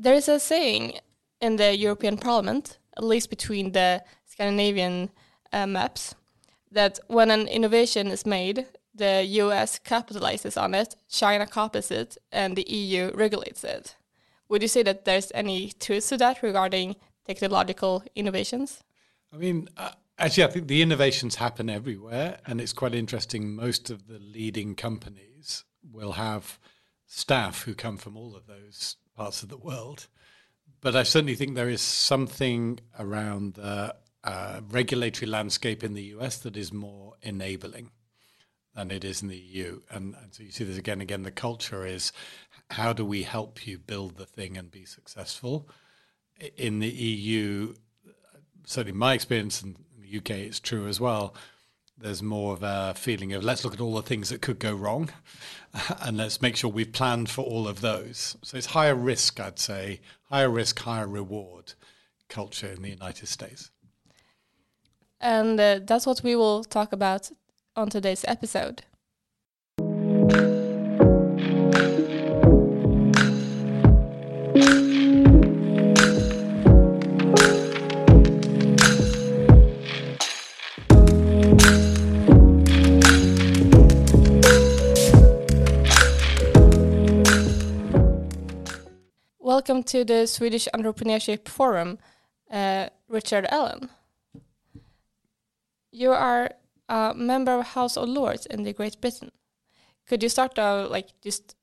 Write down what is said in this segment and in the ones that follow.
there is a saying in the European Parliament, at least between the Scandinavian uh, maps, that when an innovation is made, the US capitalizes on it, China copies it, and the EU regulates it. Would you say that there's any truth to that regarding technological innovations? I mean, uh, actually, I think the innovations happen everywhere, and it's quite interesting. Most of the leading companies will have staff who come from all of those parts of the world. But I certainly think there is something around the uh, regulatory landscape in the US that is more enabling than it is in the EU. And, and, so you see this again and again. The culture is how do we help you build the thing and be successful? In the EU, certainly my experience in the UK, it's true as well. There's more of a feeling of let's look at all the things that could go wrong and let's make sure we've planned for all of those. So it's higher risk, I'd say, higher risk, higher reward culture in the United States. And uh, that's what we will talk about on today's episode. Welcome to the Swedish Entrepreneurship Forum, uh, Richard Allan. You are a member of House of Lords in the Great Britain. Could you start uh, like just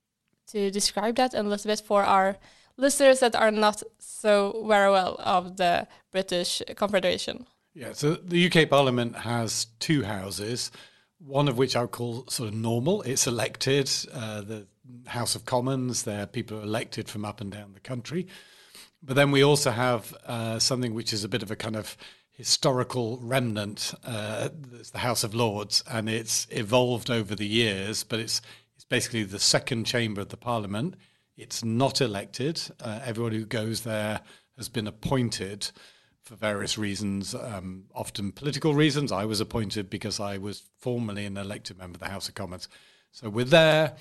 to describe that a little bit for our listeners that are not so very well of the British Confederation? Yeah, so the UK Parliament has two houses, one of which I would call sort of normal. It's elected. Uh, the House of Commons, there people are elected from up and down the country. But then we also have uh, something which is a bit of a kind of historical remnant. Uh, it's the House of Lords, and it's evolved over the years, but it's it's basically the second chamber of the Parliament. It's not elected. Uh, everyone who goes there has been appointed for various reasons, um, often political reasons. I was appointed because I was formerly an elected member of the House of Commons. So we're there.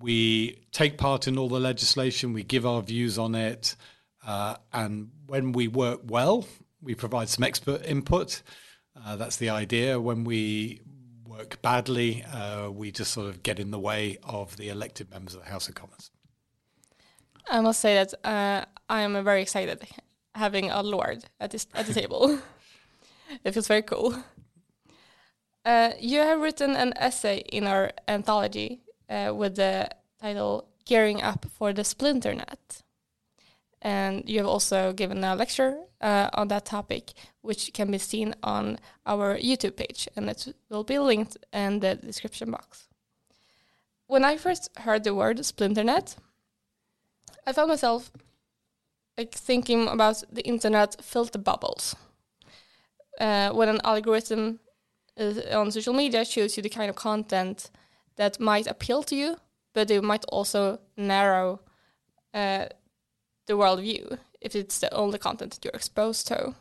We take part in all the legislation. We give our views on it. Uh, and when we work well, we provide some expert input. Uh, that's the idea. When we work badly, uh, we just sort of get in the way of the elected members of the House of Commons. I must say that uh, I am very excited having a lord at this at the table. it feels very cool. Uh, you have written an essay in our anthology uh, with the title "Gearing Up for the Splinternet." And you have also given a lecture uh, on that topic, which can be seen on our YouTube page, and it will be linked in the description box. When I first heard the word splinternet, I found myself like thinking about the internet filter bubbles. Uh, when an algorithm on social media shows you the kind of content that might appeal to you, but it might also narrow uh, the worldview if it's the only content that you're exposed to.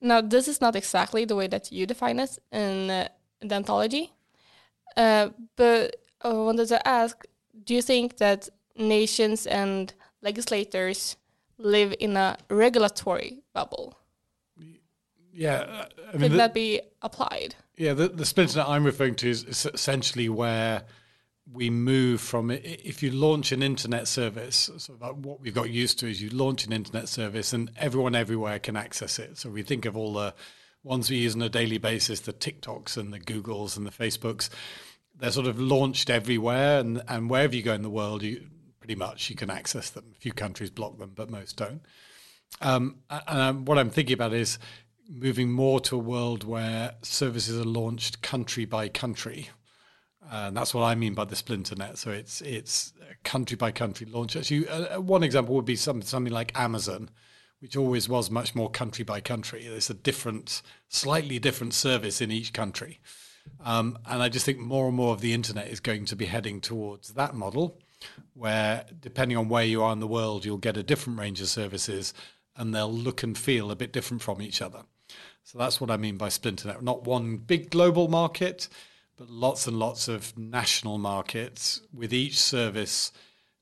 Now, this is not exactly the way that you define it in, uh, the anthology, uh, but I wanted to ask do you think that nations and legislators live in a regulatory bubble? Yeah, uh, I mean, could that be applied? Yeah, the, the splinter that I'm referring to is essentially where we move from if you launch an internet service so what we've got used to is you launch an internet service and everyone everywhere can access it. So we think of all the ones we use on a daily basis the tiktoks and the googles and the facebooks. They're sort of launched everywhere and, and wherever you go in the world you pretty much you can access them. A few countries block them but most don't. Um, and what i'm thinking about is moving more to a world where services are launched country by country and that's what I mean by the splinternet. So it's it's country by country launch. Actually, uh, one example would be some, something like Amazon, which always was much more country by country. It's a different, slightly different service in each country. Um, and I just think more and more of the internet is going to be heading towards that model, where depending on where you are in the world, you'll get a different range of services, and they'll look and feel a bit different from each other. So that's what I mean by splinternet. Not one big global market but lots and lots of national markets with each service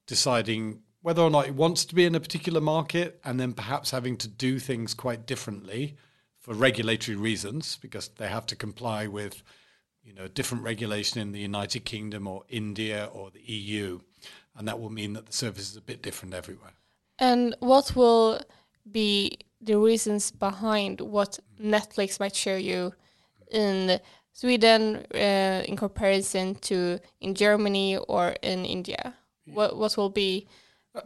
deciding whether or not it wants to be in a particular market and then perhaps having to do things quite differently for regulatory reasons because they have to comply with you know different regulation in the United Kingdom or India or the EU and that will mean that the service is a bit different everywhere. And what will be the reasons behind what Netflix might show you in Sweden uh, in comparison to in Germany or in India? What what will be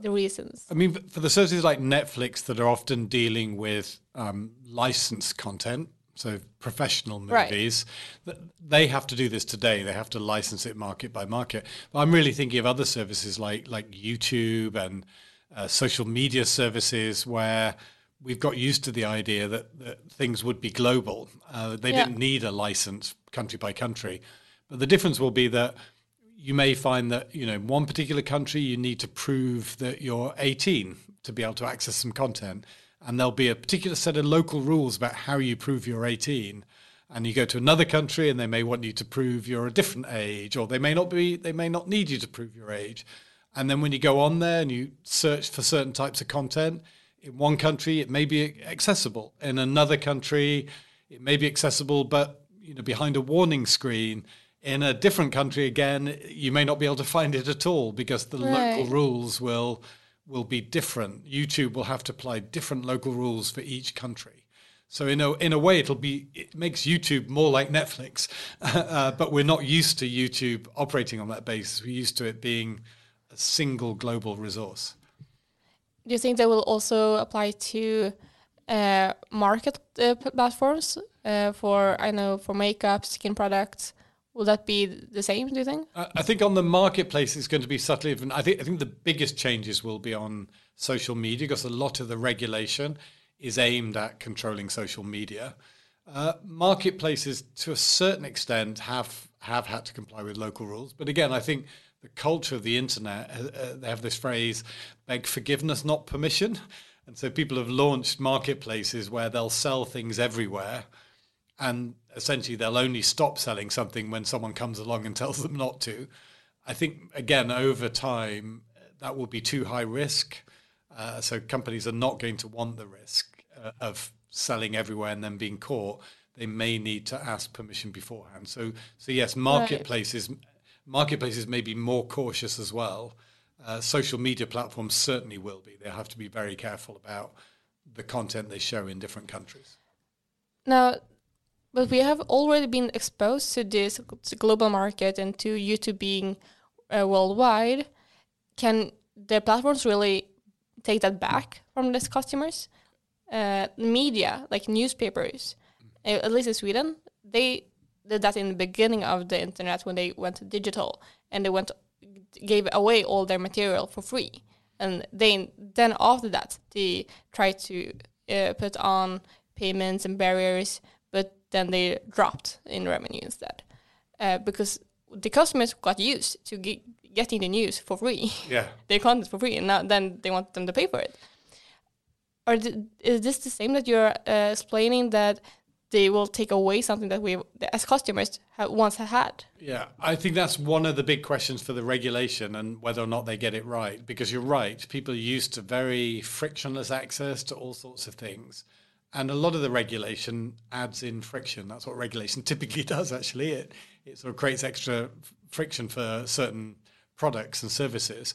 the reasons? I mean, for the services like Netflix that are often dealing with um, licensed content, so professional movies, right. they have to do this today. They have to license it market by market. But I'm really thinking of other services like like YouTube and uh, social media services where we've got used to the idea that, that things would be global. Uh, they yeah. didn't need a license country by country. But the difference will be that you may find that you know in one particular country you need to prove that you're 18 to be able to access some content and there'll be a particular set of local rules about how you prove you're 18 and you go to another country and they may want you to prove you're a different age or they may not be they may not need you to prove your age and then when you go on there and you search for certain types of content in one country it may be accessible. In another country it may be accessible but you know behind a warning screen. In a different country again you may not be able to find it at all because the right. local rules will will be different. Youtube will have to apply different local rules for each country. So in a in a way it'll be it makes youtube more like netflix uh, but we're not used to youtube operating on that basis. We're used to it being a single global resource do you think that will also apply to uh, market uh, platforms uh, for I know for makeup, skin products, Will that be the same? Do you think? I think on the marketplace, it's going to be subtly different. I think I think the biggest changes will be on social media because a lot of the regulation is aimed at controlling social media. Uh, marketplaces, to a certain extent, have have had to comply with local rules, but again, I think the culture of the internet uh, uh they have this phrase "beg forgiveness, not permission," and so people have launched marketplaces where they'll sell things everywhere and essentially they'll only stop selling something when someone comes along and tells them not to. I think again over time that will be too high risk. Uh, so companies are not going to want the risk uh, of selling everywhere and then being caught. They may need to ask permission beforehand. So so yes, marketplaces right. Marketplaces may be more cautious as well. Uh, social media platforms certainly will be. They'll have to be very careful about the content they show in different countries. Now, but we have already been exposed to this global market and to YouTube being uh, worldwide. Can the platforms really take that back from these customers? Uh, media, like newspapers, uh, at least in Sweden, they did that in the beginning of the internet when they went digital and they went gave away all their material for free. And then then after that, they tried to uh, put on payments and barriers but then they dropped in revenue instead uh, because the customers got used to ge- getting the news for free. Yeah, their content for free, and now then they want them to pay for it. Or th- is this the same that you're uh, explaining that they will take away something that we, as customers, have once had? Yeah, I think that's one of the big questions for the regulation and whether or not they get it right. Because you're right, people are used to very frictionless access to all sorts of things and a lot of the regulation adds in friction. That's what regulation typically does. Actually, it it sort of creates extra friction for certain products and services.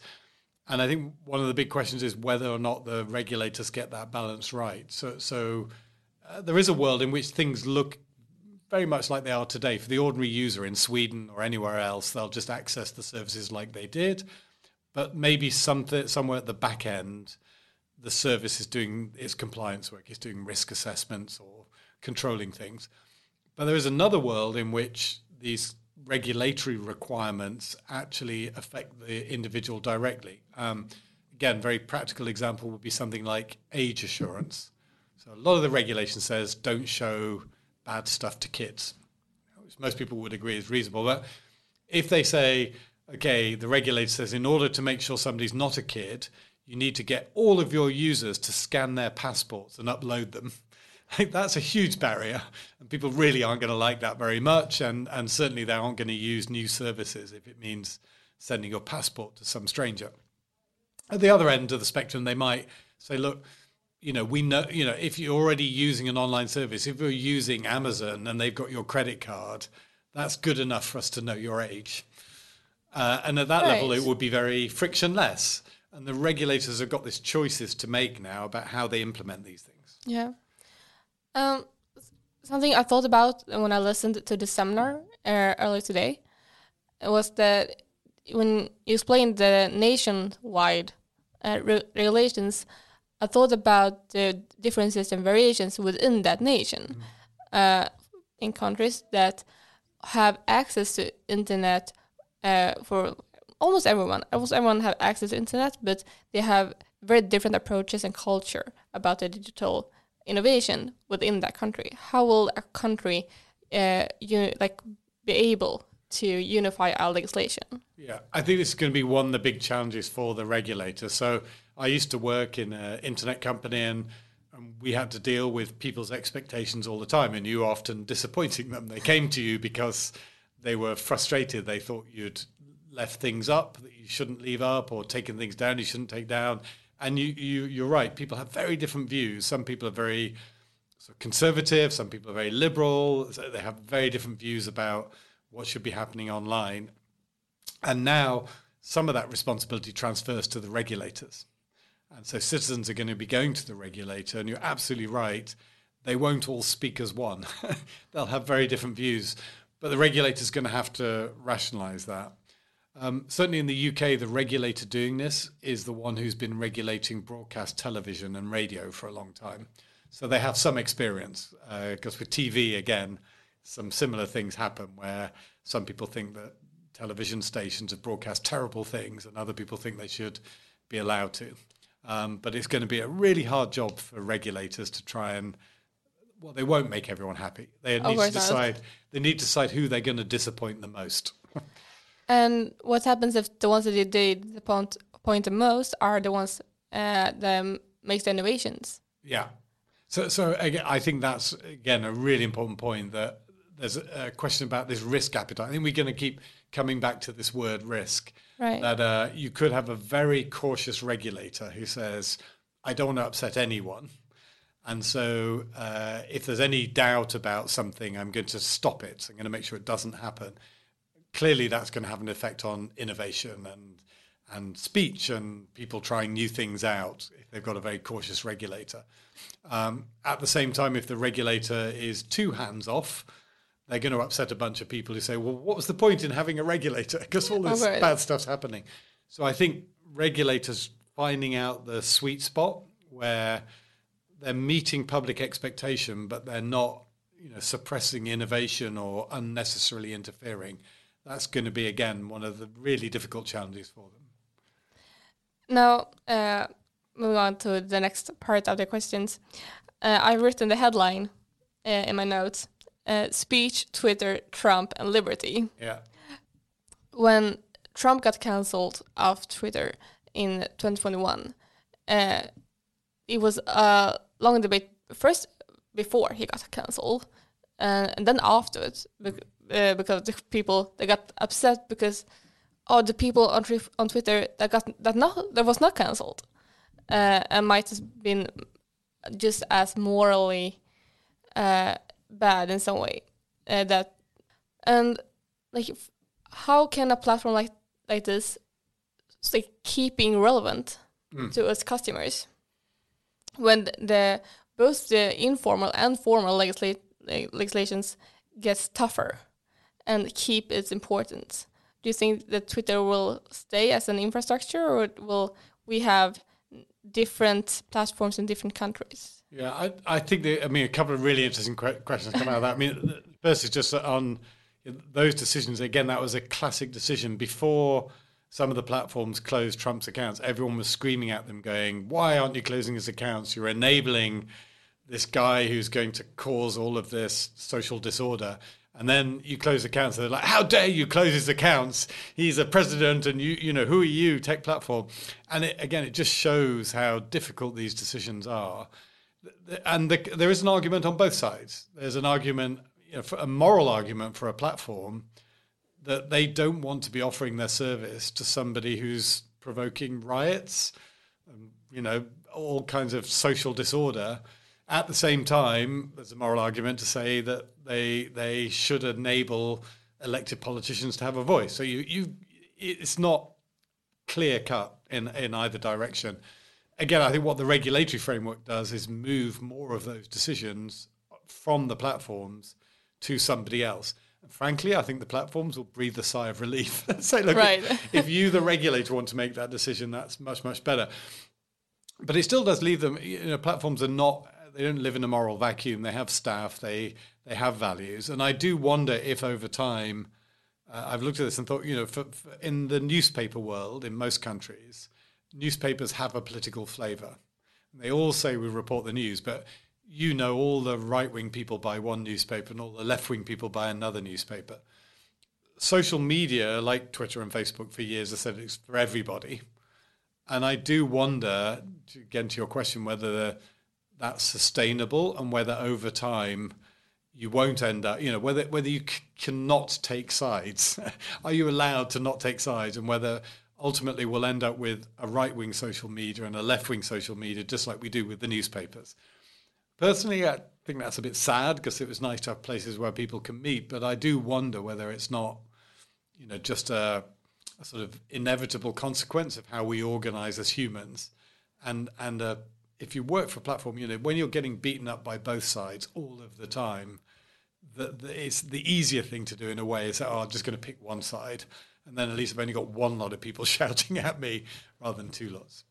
And I think one of the big questions is whether or not the regulators get that balance right. So, so uh, there is a world in which things look very much like they are today. For the ordinary user in Sweden or anywhere else, they'll just access the services like they did. But maybe something somewhere at the back end, the service is doing its compliance work, it's doing risk assessments or controlling things. But there is another world in which these regulatory requirements actually affect the individual directly. Um, again, very practical example would be something like age assurance. So a lot of the regulation says don't show bad stuff to kids, which most people would agree is reasonable. But if they say, okay, the regulator says in order to make sure somebody's not a kid, you need to get all of your users to scan their passports and upload them. that's a huge barrier, and people really aren't going to like that very much. And, and certainly they aren't going to use new services if it means sending your passport to some stranger. At the other end of the spectrum, they might say, look, you know, we know, you know, if you're already using an online service, if you're using Amazon and they've got your credit card, that's good enough for us to know your age. Uh, and at that right. level, it would be very frictionless. And the regulators have got these choices to make now about how they implement these things. Yeah. Um, something I thought about when I listened to the seminar uh, earlier today was that when you explained the nationwide uh, re regulations, I thought about the differences and variations within that nation. Mm. Uh, in countries that have access to internet uh, for almost everyone, almost everyone have access to internet, but they have very different approaches and culture about the digital innovation within that country. How will a country, uh, you like, be able to unify our legislation? Yeah, I think this is going to be one of the big challenges for the regulator. So I used to work in an internet company and, we had to deal with people's expectations all the time, and you often disappointing them. They came to you because they were frustrated. They thought you'd left things up that you shouldn't leave up, or taken things down you shouldn't take down. And you, you you're right. People have very different views. Some people are very sort of conservative. Some people are very liberal. So they have very different views about what should be happening online. And now some of that responsibility transfers to the regulators. And so citizens are going to be going to the regulator, and you're absolutely right. They won't all speak as one. They'll have very different views, but the regulator is going to have to rationalize that. Um, certainly in the UK, the regulator doing this is the one who's been regulating broadcast television and radio for a long time. So they have some experience. Because uh, with TV, again, some similar things happen where some people think that television stations have broadcast terrible things and other people think they should be allowed to. Um, but it's going to be a really hard job for regulators to try and well, they won't make everyone happy. They need to decide. They need to decide who they're going to disappoint the most. and what happens if the ones that they disappoint point the most are the ones uh, that make the innovations? Yeah. So, so again, I think that's again a really important point that there's a, a question about this risk appetite. I think we're going to keep coming back to this word risk. Right. That uh, you could have a very cautious regulator who says, I don't want to upset anyone. And so uh, if there's any doubt about something, I'm going to stop it. I'm going to make sure it doesn't happen. Clearly, that's going to have an effect on innovation and and speech and people trying new things out if they've got a very cautious regulator. Um, at the same time, if the regulator is too hands off, they're going to upset a bunch of people who say, well, what was the point in having a regulator? Because all this oh, bad stuff's happening. So I think regulators finding out the sweet spot where they're meeting public expectation, but they're not, you know, suppressing innovation or unnecessarily interfering. That's going to be again one of the really difficult challenges for them. Now, uh, moving on to the next part of the questions, uh, I've written the headline uh, in my notes uh, speech, Twitter, Trump, and liberty. Yeah. When Trump got cancelled off Twitter in 2021, uh, it was a long debate first before he got cancelled, uh, and then afterwards, uh, because the people they got upset because oh the people on on Twitter that got that not that was not cancelled, uh, and might have been just as morally uh, bad in some way. Uh, that and like how can a platform like like this like keeping relevant mm. to its customers when the both the informal and formal legisla legislations gets tougher and keep its importance do you think that twitter will stay as an infrastructure or will we have different platforms in different countries yeah, I, I think the, I mean a couple of really interesting questions come out of that. I mean, first is just on those decisions. Again, that was a classic decision before some of the platforms closed Trump's accounts. Everyone was screaming at them, going, "Why aren't you closing his accounts? You're enabling this guy who's going to cause all of this social disorder." And then you close accounts. They're like, "How dare you close his accounts? He's a president, and you, you know, who are you, tech platform?" And it, again, it just shows how difficult these decisions are and the, there is an argument on both sides. There's an argument, you know, a moral argument for a platform that they don't want to be offering their service to somebody who's provoking riots, um, you know, all kinds of social disorder. At the same time, there's a moral argument to say that they they should enable elected politicians to have a voice. So you you it's not clear cut in in either direction. Again, I think what the regulatory framework does is move more of those decisions from the platforms to somebody else. And frankly, I think the platforms will breathe a sigh of relief. Say, look, right. if you, the regulator, want to make that decision, that's much much better. But it still does leave them. You know, platforms are not. They don't live in a moral vacuum. They have staff. They they have values, and I do wonder if over time uh, I've looked at this and thought, you know, for, for in the newspaper world, in most countries, newspapers have a political flavour. They all say we report the news, but you know, all the right wing people buy one newspaper and all the left wing people buy another newspaper. Social media, like Twitter and Facebook, for years have said it's for everybody. And I do wonder, to get into your question, whether that's sustainable and whether over time you won't end up, you know, whether whether you c- cannot take sides. Are you allowed to not take sides, and whether ultimately we'll end up with a right wing social media and a left wing social media, just like we do with the newspapers. Personally, I think that's a bit sad because it was nice to have places where people can meet, but I do wonder whether it's not, you know, just a, a sort of inevitable consequence of how we organize as humans, and and uh, if you work for a platform, you know, when you're getting beaten up by both sides all of the time, the, the, it's the easier thing to do in a way is that, oh, I'm just going to pick one side. And then at least I've only got one lot of people shouting at me rather than two lots.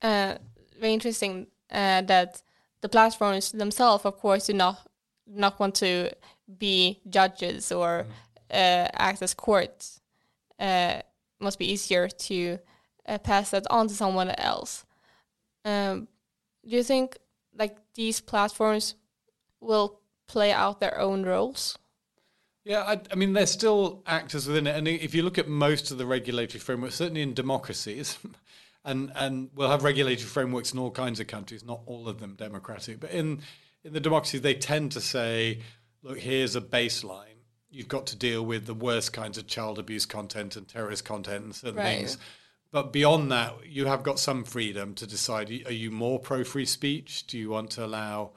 Uh, very interesting uh, that the platforms themselves, of course, do not not want to be judges or mm. uh, act as courts. Uh, must be easier to uh, pass that on to someone else. Um, do you think like these platforms will play out their own roles? Yeah, I, I, mean, they're still actors within it. And if you look at most of the regulatory frameworks, certainly in democracies, and, and we'll have regulatory frameworks in all kinds of countries, not all of them democratic, but in, in the democracies, they tend to say, look, here's a baseline. You've got to deal with the worst kinds of child abuse content and terrorist content and certain right. things. But beyond that, you have got some freedom to decide are you more pro free speech? Do you want to allow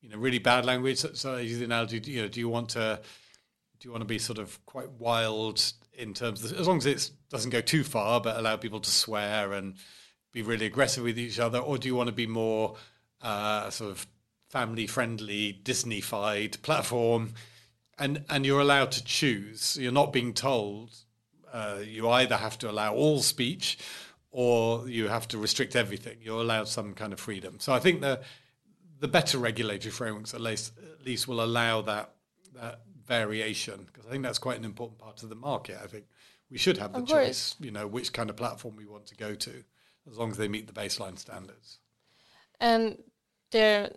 you know really bad language. So, so use the analogy. You know, do you want to do you want to be sort of quite wild in terms of as long as it doesn't go too far, but allow people to swear and be really aggressive with each other, or do you want to be more uh, sort of family friendly, Disneyfied platform? And and you're allowed to choose. You're not being told. Uh, you either have to allow all speech, or you have to restrict everything. You're allowed some kind of freedom. So I think that the better regulatory frameworks at least at least will allow that that variation because I think that's quite an important part of the market. I think we should have the choice, you know, which kind of platform we want to go to, as long as they meet the baseline standards. And the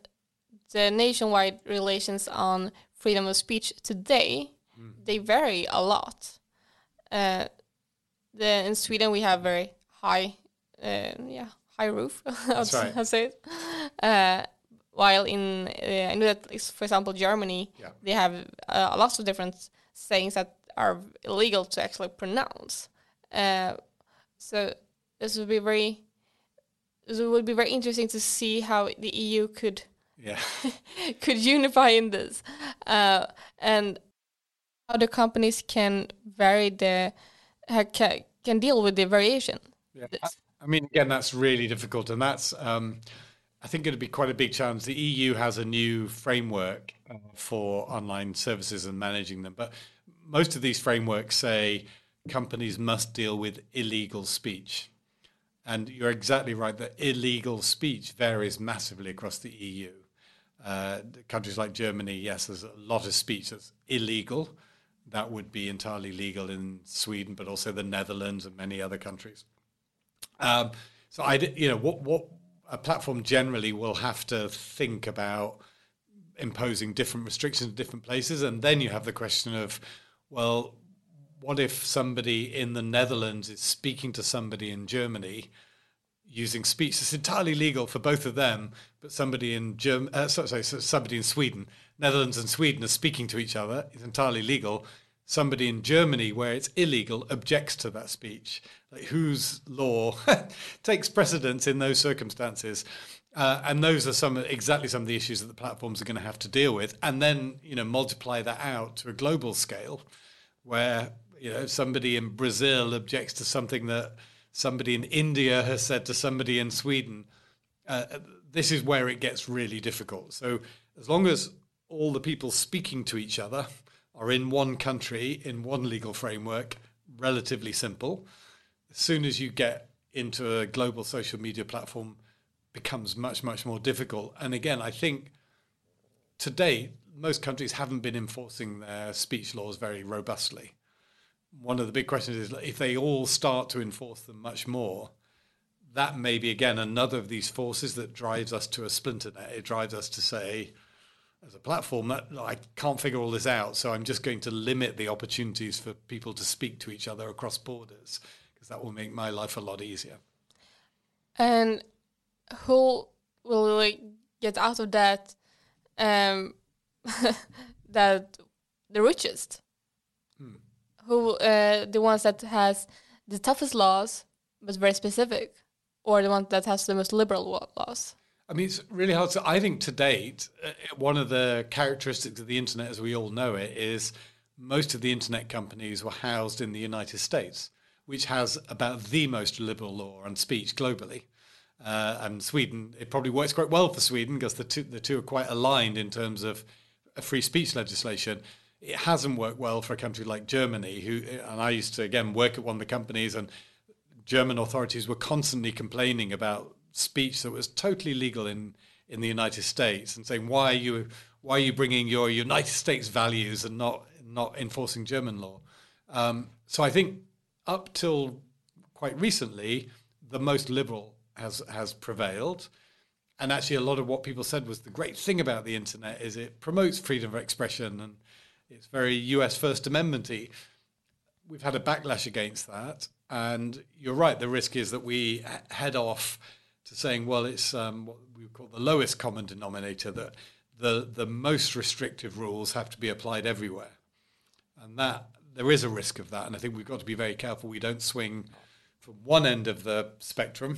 the nationwide relations on freedom of speech today mm. they vary a lot. Uh, the in Sweden we have very high, uh, yeah, high roof. That's right. I'd say it. Uh, while in uh, I know that, for example, Germany, yeah. they have uh, lots of different sayings that are illegal to actually pronounce. Uh, so this would be very, this would be very interesting to see how the EU could, yeah, could unify in this, uh, and how the companies can vary the, can, can deal with the variation. Yeah. I mean, again, that's really difficult, and that's. Um, I think it'd be quite a big challenge. The EU has a new framework uh, for online services and managing them, but most of these frameworks say companies must deal with illegal speech. And you're exactly right that illegal speech varies massively across the EU. Uh, countries like Germany, yes, there's a lot of speech that's illegal. That would be entirely legal in Sweden, but also the Netherlands and many other countries. Um, so I, you know, what what a platform generally will have to think about imposing different restrictions in different places. And then you have the question of, well, what if somebody in the Netherlands is speaking to somebody in Germany using speech that's entirely legal for both of them, but somebody in Germ- uh, sorry, sorry, somebody in Sweden, Netherlands and Sweden are speaking to each other. It's entirely legal. somebody in Germany, where it's illegal, objects to that speech. Whose law takes precedence in those circumstances? Uh, and those are some exactly some of the issues that the platforms are going to have to deal with, and then you know multiply that out to a global scale, where you know somebody in Brazil objects to something that somebody in India has said to somebody in Sweden. Uh, this is where it gets really difficult. So as long as all the people speaking to each other are in one country in one legal framework, relatively simple. As soon as you get into a global social media platform becomes much, much more difficult. And again, I think today most countries haven't been enforcing their speech laws very robustly. One of the big questions is if they all start to enforce them much more, that may be again another of these forces that drives us to a splinternet. It drives us to say, as a platform, I can't figure all this out, so I'm just going to limit the opportunities for people to speak to each other across borders because that will make my life a lot easier. And who will like, get out of that? Um, that the richest, hmm. who uh, the ones that has the toughest laws but very specific, or the one that has the most liberal laws. I mean, it's really hard to. I think to date, uh, one of the characteristics of the internet, as we all know it, is most of the internet companies were housed in the United States, which has about the most liberal law on speech globally. Uh, and Sweden, it probably works quite well for Sweden because the two, the two are quite aligned in terms of free speech legislation. It hasn't worked well for a country like Germany, who, and I used to again work at one of the companies, and German authorities were constantly complaining about speech that was totally legal in, in the United States and saying, why are you, why are you bringing your United States values and not, not enforcing German law? Um, so I think up till quite recently, the most liberal has has prevailed. And actually, a lot of what people said was the great thing about the internet is it promotes freedom of expression and it's very US First Amendment y. We've had a backlash against that. And you're right, the risk is that we head off to saying, well, it's um, what we call the lowest common denominator, that the, the most restrictive rules have to be applied everywhere. And that there is a risk of that. And I think we've got to be very careful we don't swing from one end of the spectrum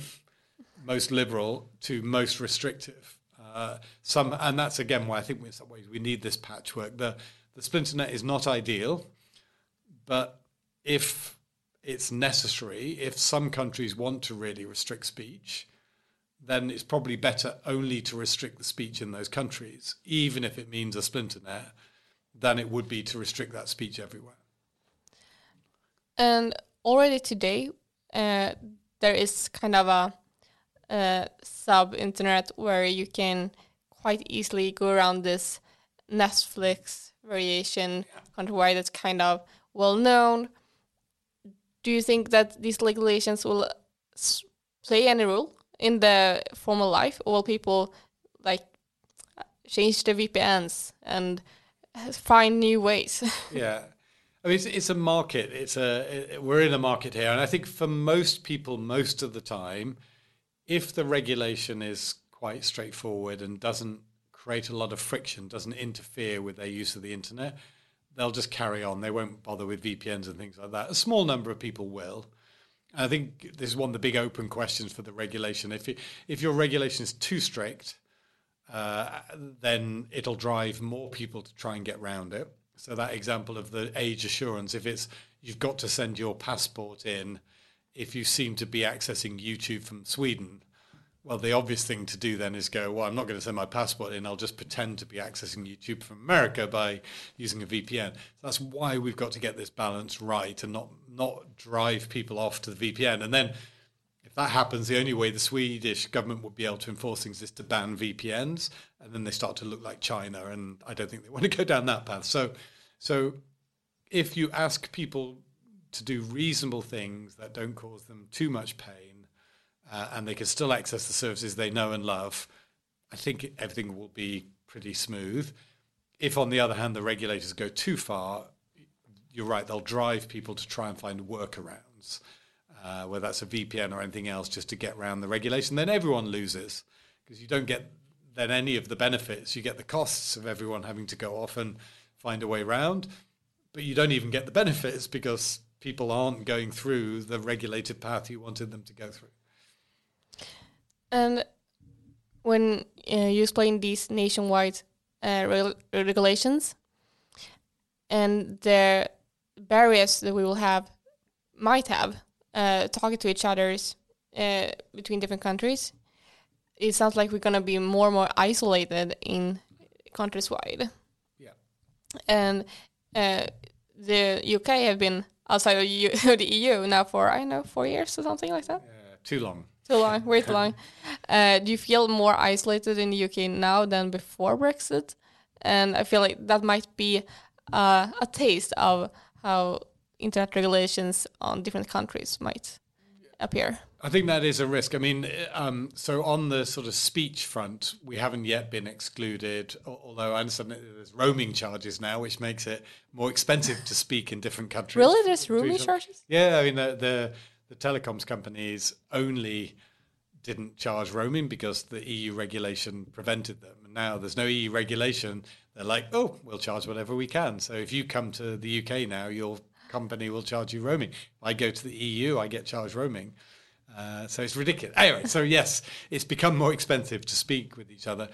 most liberal to most restrictive. Uh, some, and that's again why I think in some ways we need this patchwork. The the splinternet is not ideal, but if it's necessary, if some countries want to really restrict speech, then it's probably better only to restrict the speech in those countries, even if it means a splinternet, than it would be to restrict that speech everywhere. And already today, uh, there is kind of a uh, sub internet where you can quite easily go around this Netflix variation yeah. countrywide that's kind of well known. Do you think that these regulations will play any role in the formal life, or will people like change their VPNs and find new ways? yeah. I mean, it's, it's a market. It's a it, we're in a market here, and I think for most people, most of the time, if the regulation is quite straightforward and doesn't create a lot of friction, doesn't interfere with their use of the internet, they'll just carry on. They won't bother with VPNs and things like that. A small number of people will. I think this is one of the big open questions for the regulation. If it, if your regulation is too strict, uh, then it'll drive more people to try and get around it. So that example of the age assurance, if it's you've got to send your passport in if you seem to be accessing YouTube from Sweden, well, the obvious thing to do then is go, well, I'm not going to send my passport in. I'll just pretend to be accessing YouTube from America by using a VPN. So that's why we've got to get this balance right and not not drive people off to the VPN. And then that happens, the only way the Swedish government would be able to enforce things is to ban VPNs, and then they start to look like China. And I don't think they want to go down that path. So, so if you ask people to do reasonable things that don't cause them too much pain, uh, and they can still access the services they know and love, I think everything will be pretty smooth. If, on the other hand, the regulators go too far, you're right, they'll drive people to try and find workarounds, uh, whether that's a VPN or anything else, just to get around the regulation. Then everyone loses because you don't get then any of the benefits. You get the costs of everyone having to go off and find a way around but you don't even get the benefits because people aren't going through the regulated path you wanted them to go through. And when uh, you explain these nationwide uh, re regulations and the barriers that we will have, might have, uh, talking to each other's uh, between different countries, it sounds like we're going to be more and more isolated in countries wide. Yeah. And uh, the UK have been outside of EU, the EU now for I don't know four years or something like that. Uh, too long. Too long, way too long. Uh, do you feel more isolated in the UK now than before Brexit? And I feel like that might be uh, a taste of how internet regulations on different countries might appear. I think that is a risk. I mean, um, so on the sort of speech front, we haven't yet been excluded, although I understand that there's roaming charges now, which makes it more expensive to speak in different countries. Really? There's roaming charges? Yeah, I mean, the, the, the telecoms companies only didn't charge roaming because the EU regulation prevented them. And now there's no EU regulation. They're like, oh, we'll charge whatever we can. So if you come to the UK now, your company will charge you roaming. If I go to the EU, I get charged roaming. Uh, so it's ridiculous. Anyway, so yes, it's become more expensive to speak with each other.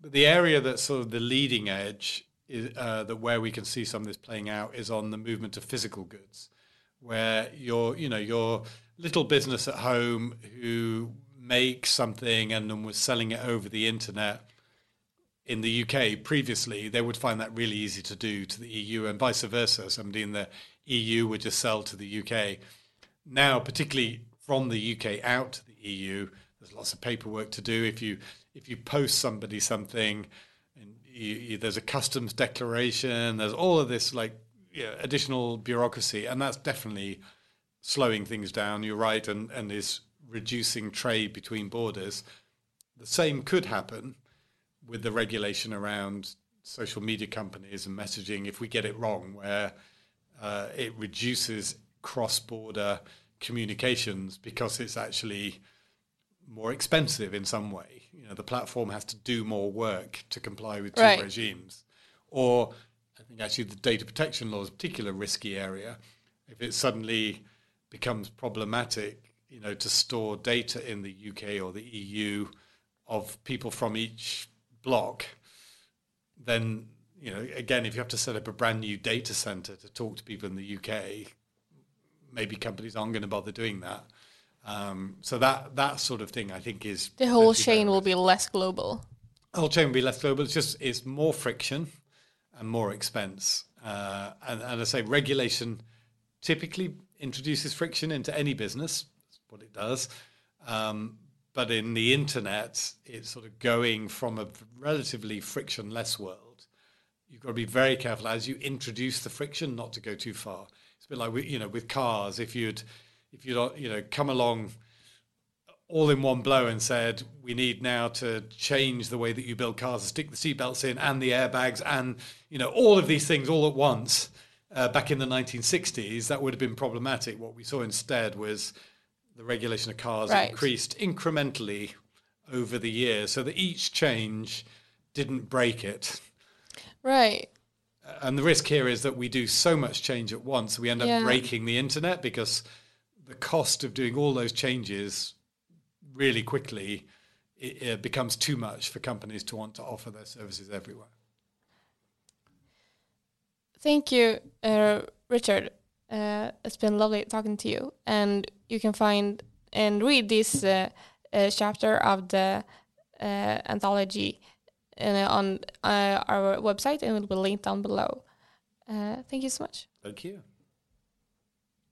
But the area that's sort of the leading edge, is, uh, that where we can see some of this playing out, is on the movement of physical goods, where your you know your little business at home who makes something and then was selling it over the internet in the UK previously, they would find that really easy to do to the EU and vice versa. Somebody in the EU would just sell to the UK. Now, particularly from the UK out to the EU. There's lots of paperwork to do. If you if you post somebody something, and you, you, there's a customs declaration. There's all of this like you know, additional bureaucracy, and that's definitely slowing things down. You're right, and and is reducing trade between borders. The same could happen with the regulation around social media companies and messaging if we get it wrong, where uh, it reduces cross-border communications because it's actually more expensive in some way. You know, the platform has to do more work to comply with two right. regimes. Or I think actually the data protection law is a particular risky area. If it suddenly becomes problematic, you know, to store data in the UK or the EU of people from each block, then you know, again, if you have to set up a brand new data center to talk to people in the UK, maybe companies aren't going to bother doing that. Um, so that that sort of thing, I think, is the whole chain will be less global. The whole chain will be less global. It's just it's more friction and more expense. Uh, and, and I say regulation typically introduces friction into any business. That's what it does. Um, but in the internet, it's sort of going from a relatively frictionless world. You've got to be very careful as you introduce the friction not to go too far. It's a bit like you know with cars. If you'd if you'd you know come along all in one blow and said we need now to change the way that you build cars and stick the seatbelts in and the airbags and you know all of these things all at once uh, back in the 1960s that would have been problematic what we saw instead was the regulation of cars right. increased incrementally over the years so that each change didn't break it right and the risk here is that we do so much change at once, we end up yeah. breaking the internet because the cost of doing all those changes really quickly it, it becomes too much for companies to want to offer their services everywhere. Thank you, uh, Richard. Uh, it's been lovely talking to you, and you can find and read this uh, uh chapter of the uh, anthology uh, on uh, our website and it will be linked down below. Uh, thank you so much. Thank you.